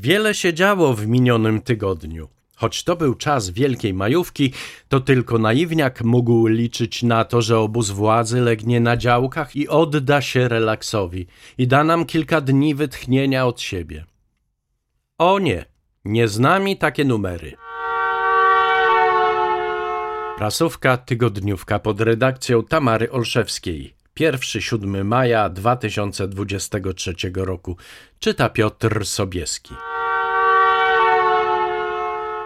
Wiele się działo w minionym tygodniu. Choć to był czas wielkiej majówki, to tylko naiwniak mógł liczyć na to, że obóz władzy legnie na działkach i odda się relaksowi i da nam kilka dni wytchnienia od siebie. O nie, nie z nami takie numery. Prasówka tygodniówka pod redakcją Tamary Olszewskiej. 1-7 maja 2023 roku. Czyta Piotr Sobieski.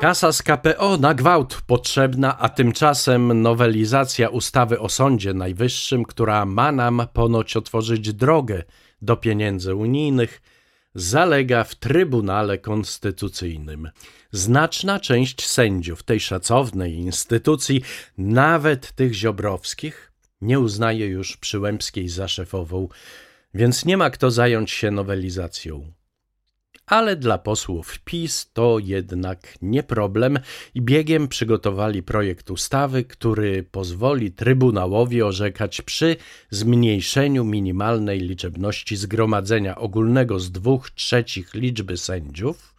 Kasa z KPO na gwałt potrzebna, a tymczasem nowelizacja ustawy o Sądzie Najwyższym, która ma nam ponoć otworzyć drogę do pieniędzy unijnych, zalega w Trybunale Konstytucyjnym. Znaczna część sędziów tej szacownej instytucji, nawet tych ziobrowskich, nie uznaje już Przyłębskiej za szefową, więc nie ma kto zająć się nowelizacją. Ale dla posłów PiS to jednak nie problem i biegiem przygotowali projekt ustawy, który pozwoli Trybunałowi orzekać przy zmniejszeniu minimalnej liczebności zgromadzenia ogólnego z dwóch trzecich liczby sędziów,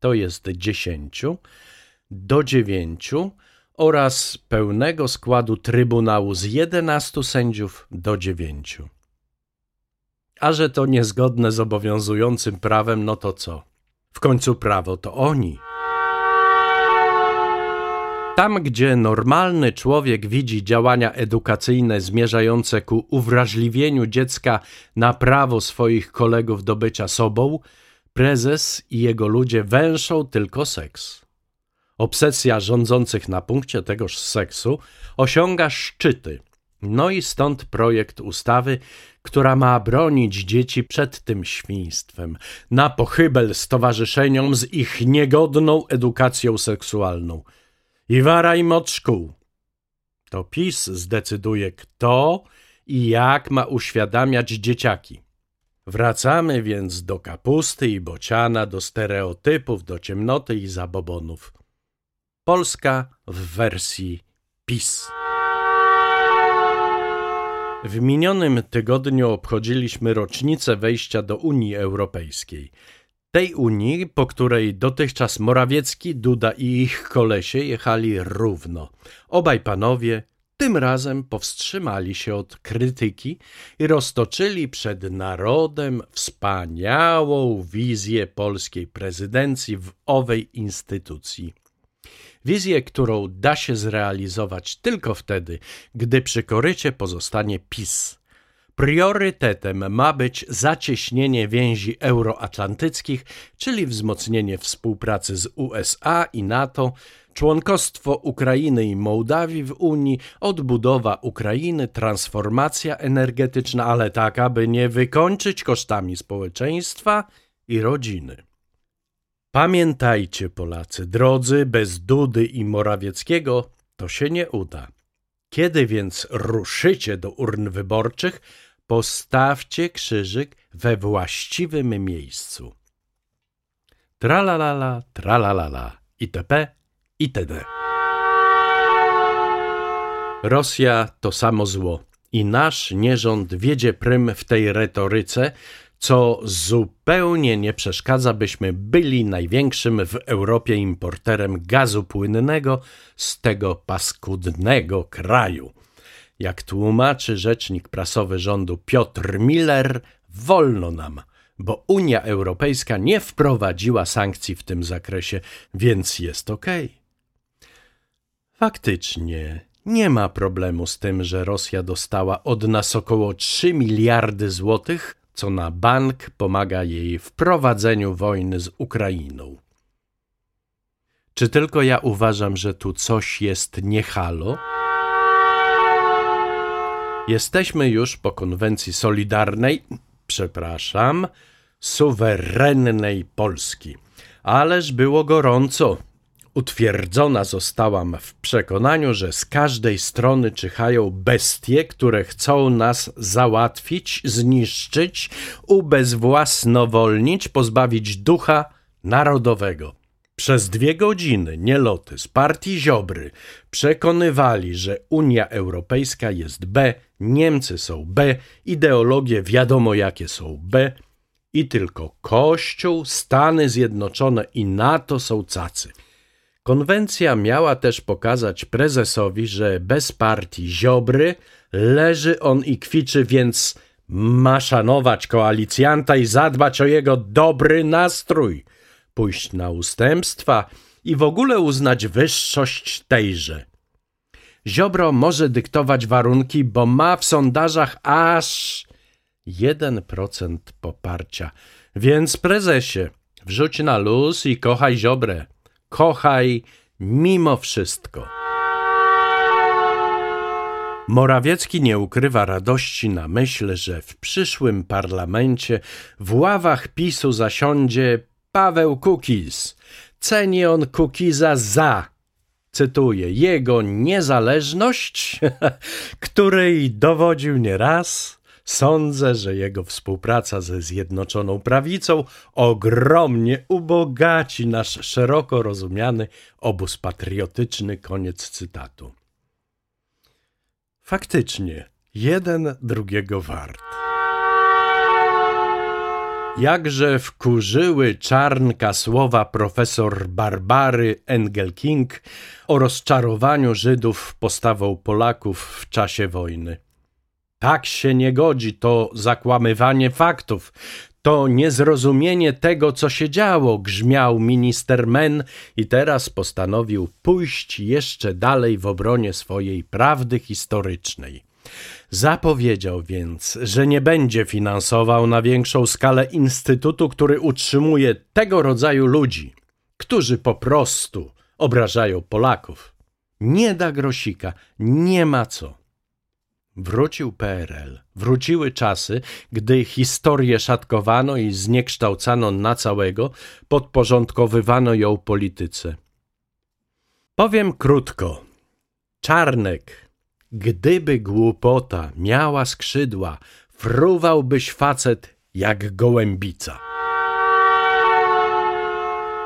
to jest dziesięciu, do dziewięciu oraz pełnego składu Trybunału z jedenastu sędziów do dziewięciu. A że to niezgodne z obowiązującym prawem, no to co? W końcu prawo to oni. Tam, gdzie normalny człowiek widzi działania edukacyjne zmierzające ku uwrażliwieniu dziecka na prawo swoich kolegów do bycia sobą, prezes i jego ludzie węszą tylko seks. Obsesja rządzących na punkcie tegoż seksu osiąga szczyty – no i stąd projekt ustawy, która ma bronić dzieci przed tym świństwem, na pochybel stowarzyszeniom z ich niegodną edukacją seksualną. I wara im od szkół. To PiS zdecyduje, kto i jak ma uświadamiać dzieciaki. Wracamy więc do kapusty i bociana, do stereotypów, do ciemnoty i zabobonów. Polska w wersji PiS. W minionym tygodniu obchodziliśmy rocznicę wejścia do Unii Europejskiej. Tej Unii, po której dotychczas Morawiecki, Duda i ich kolesie jechali równo. Obaj panowie tym razem powstrzymali się od krytyki i roztoczyli przed narodem wspaniałą wizję polskiej prezydencji w owej instytucji. Wizję, którą da się zrealizować tylko wtedy, gdy przy korycie pozostanie PiS. Priorytetem ma być zacieśnienie więzi euroatlantyckich, czyli wzmocnienie współpracy z USA i NATO, członkostwo Ukrainy i Mołdawii w Unii, odbudowa Ukrainy, transformacja energetyczna, ale tak, aby nie wykończyć kosztami społeczeństwa i rodziny. Pamiętajcie, Polacy, drodzy, bez Dudy i Morawieckiego to się nie uda. Kiedy więc ruszycie do urn wyborczych, postawcie krzyżyk we właściwym miejscu. Tralalala, tralalala, itp., itd. Rosja to samo zło i nasz nierząd wiedzie prym w tej retoryce, co zupełnie nie przeszkadza, byśmy byli największym w Europie importerem gazu płynnego z tego paskudnego kraju. Jak tłumaczy rzecznik prasowy rządu Piotr Miller, wolno nam, bo Unia Europejska nie wprowadziła sankcji w tym zakresie, więc jest. Okay. Faktycznie, nie ma problemu z tym, że Rosja dostała od nas około 3 miliardy złotych co na bank pomaga jej w prowadzeniu wojny z Ukrainą. Czy tylko ja uważam, że tu coś jest niehalo? Jesteśmy już po konwencji solidarnej, przepraszam, suwerennej Polski. Ależ było gorąco. Utwierdzona zostałam w przekonaniu, że z każdej strony czyhają bestie, które chcą nas załatwić, zniszczyć, ubezwłasnowolnić, pozbawić ducha narodowego. Przez dwie godziny nieloty z partii Ziobry przekonywali, że Unia Europejska jest B, Niemcy są B, ideologie wiadomo jakie są B I tylko Kościół, Stany Zjednoczone i NATO są cacy. Konwencja miała też pokazać prezesowi, że bez partii Ziobry leży on i kwiczy, więc ma szanować koalicjanta i zadbać o jego dobry nastrój, pójść na ustępstwa i w ogóle uznać wyższość tejże. Ziobro może dyktować warunki, bo ma w sondażach aż 1% poparcia. Więc prezesie, wrzuć na luz i kochaj Ziobrę. Kochaj mimo wszystko. Morawiecki nie ukrywa radości na myśl, że w przyszłym parlamencie w ławach PiSu zasiądzie Paweł Kukiz. Ceni on Kukiza za, cytuję, jego niezależność, której dowodził nieraz. Sądzę, że jego współpraca ze Zjednoczoną Prawicą ogromnie ubogaci nasz szeroko rozumiany obóz patriotyczny. Koniec cytatu. Faktycznie, jeden drugiego wart. Jakże wkurzyły czarnka słowa profesor Barbary Engelking o rozczarowaniu Żydów postawą Polaków w czasie wojny. Tak się nie godzi, to zakłamywanie faktów, to niezrozumienie tego, co się działo, grzmiał minister Men i teraz postanowił pójść jeszcze dalej w obronie swojej prawdy historycznej. Zapowiedział więc, że nie będzie finansował na większą skalę instytutu, który utrzymuje tego rodzaju ludzi, którzy po prostu obrażają Polaków. Nie da grosika, nie ma co. Wrócił PRL. Wróciły czasy, gdy historię szatkowano i zniekształcano na całego, podporządkowywano ją polityce. Powiem krótko. Czarnek, gdyby głupota miała skrzydła, fruwałbyś facet jak gołębica.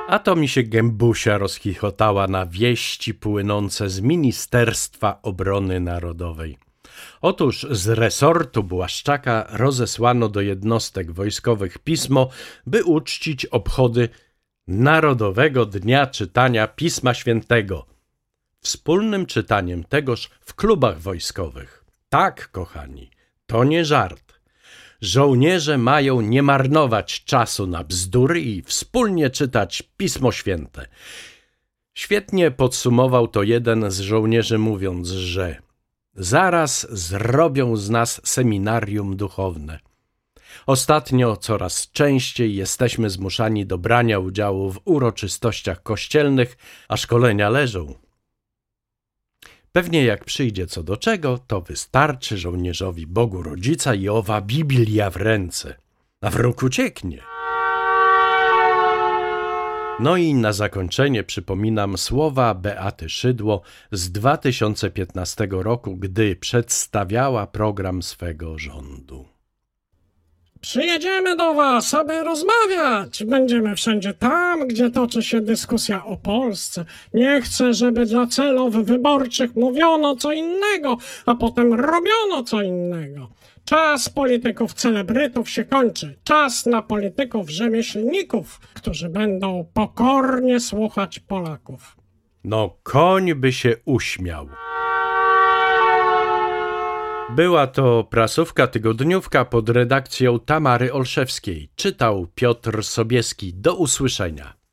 A to mi się gębusia rozchichotała na wieści płynące z Ministerstwa Obrony Narodowej. Otóż z resortu Błaszczaka rozesłano do jednostek wojskowych pismo, by uczcić obchody Narodowego Dnia Czytania Pisma Świętego. Wspólnym czytaniem tegoż w klubach wojskowych. Tak, kochani, to nie żart. Żołnierze mają nie marnować czasu na bzdury i wspólnie czytać Pismo Święte. Świetnie podsumował to jeden z żołnierzy, mówiąc, że Zaraz zrobią z nas seminarium duchowne. Ostatnio coraz częściej jesteśmy zmuszani do brania udziału w uroczystościach kościelnych, a szkolenia leżą. Pewnie jak przyjdzie co do czego, to wystarczy żołnierzowi Bogu Rodzica i owa Biblia w ręce, a wróg ucieknie. No i na zakończenie przypominam słowa Beaty Szydło z 2015 roku, gdy przedstawiała program swego rządu. Przyjedziemy do Was, aby rozmawiać. Będziemy wszędzie tam, gdzie toczy się dyskusja o Polsce. Nie chcę, żeby dla celów wyborczych mówiono co innego, a potem robiono co innego. Czas polityków celebrytów się kończy. Czas na polityków rzemieślników, którzy będą pokornie słuchać Polaków. No, koń by się uśmiał. Była to prasówka tygodniówka pod redakcją Tamary Olszewskiej. Czytał Piotr Sobieski. Do usłyszenia.